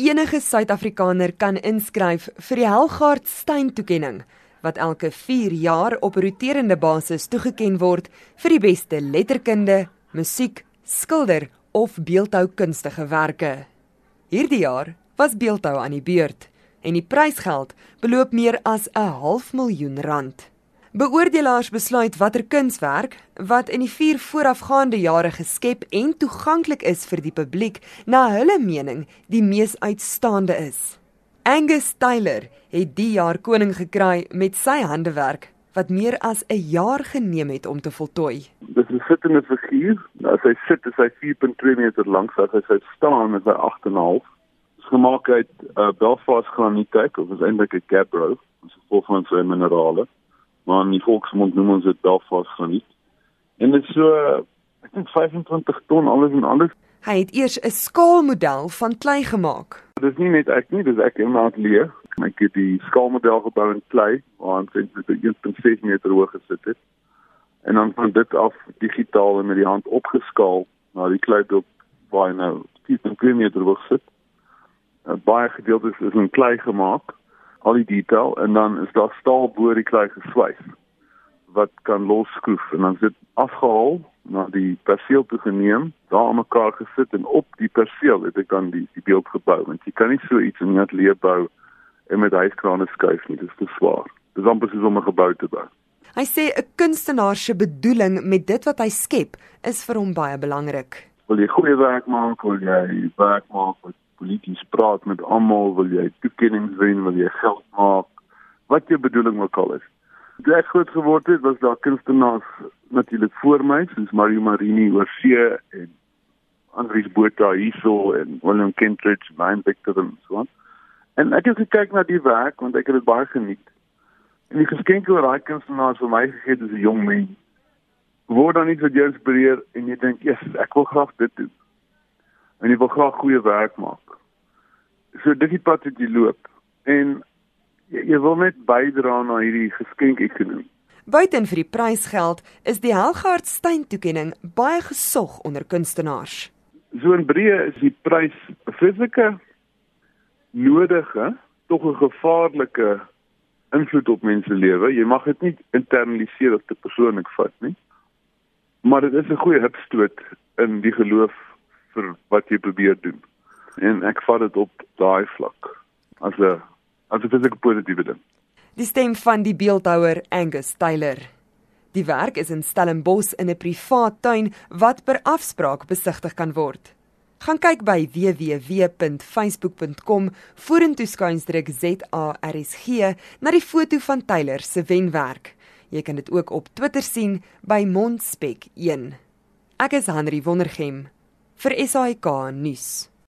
Enige Suid-Afrikaner kan inskryf vir die Helgaard Steyn toekenning wat elke 4 jaar op roterende basis toegeken word vir die beste letterkunde, musiek, skilder of beeldhoukunstige werke. Hierdie jaar was beeldhou aan die beurt en die prysgeld beloop meer as 'n half miljoen rand. Beoordelaars besluit watter kunswerk wat in die 4 voorafgaande jare geskep en toeganklik is vir die publiek na hulle mening die mees uitstaande is. Angus Taylor het die jaar koning gekry met sy handewerk wat meer as 'n jaar geneem het om te voltooi. Dit is 'n sittende figuur. As hy sit, is hy 4.2 meter lank, as hy staan, is hy 8.5 gemaak uit uh, Belfast graniet of is eintlik 'n gabbro, ons gevolg van sy minerale. Maar in die volksmond noem ons dit Belfast graniet. En dit is so ek dink 25 ton alles en alles. Hy het eers 'n skaalmodel van klei gemaak. Dit is nie net ek nie, dis ek en my atelier. Ek het die skaalmodel gebou in klei waar ons net 1.6 meter hoog gesit het. En dan van dit af digitaal en met die hand opgeskaal na die klei op waar hy nou 4.2 meter hoog sit. Uh, baie gedeeltes is in klei gemaak, al die detail en dan is daar staal bo die klei geswys wat kan losskroef en dan sit afgehaal na die perseel toe geneem, daar aan mekaar gesit en op die perseel het ek dan die die beeld gebou want jy kan nie so iets in 'n ateljee bou en met hyskrane skuif nie, dit is te swaar. Dis amper soos om 'n gebou te bou. Hy sê 'n kunstenaar se bedoeling met dit wat hy skep is vir hom baie belangrik. Wil jy goeie werk maak, wil jy werk maak wat polities praat met almal, wil jy toekennings wen, wil jy geld maak, wat jou bedoeling ook al is. Toe ek groot geword het, was daar kunstenaars natuurlik voor my, soos Mario Marini oor see en Andries Botha hierso en William Kentridge, Mine Victor en so aan. En ek het gekyk na die werk want ek het dit baie geniet. En die geskenke wat daai kunstenaars vir my gegee het as 'n jong mens, word dan iets wat jou inspireer en jy dink, "Ja, ek wil graag dit doen." En jy wil graag goeie werk maak so dis die pad wat jy loop en jy, jy wil net bydra na hierdie geskenk ekonomie. Buiten vir die prysgeld is die Helgard Steyn toekenning baie gesog onder kunstenaars. So in breë is die prys fisieke nodige, tog 'n gevaarlike invloed op mense lewe. Jy mag dit nie internaliseer of te persoonlik vat nie. Maar dit is 'n goeie hupstoot in die geloof vir wat jy probeer doen en ek vat dit op daai vlak as 'n as 'n fisieke positiewe ding. Die stem van die beeldhouer Angus Taylor. Die werk is in Stellenbosch in 'n privaat tuin wat per afspraak besigtig kan word. Gaan kyk by www.facebook.com vorentoe skuinsdruk ZARSG na die foto van Taylor se wenwerk. Jy kan dit ook op Twitter sien by Mondspek 1. Ek is Henry Wondergem vir SAK nuus.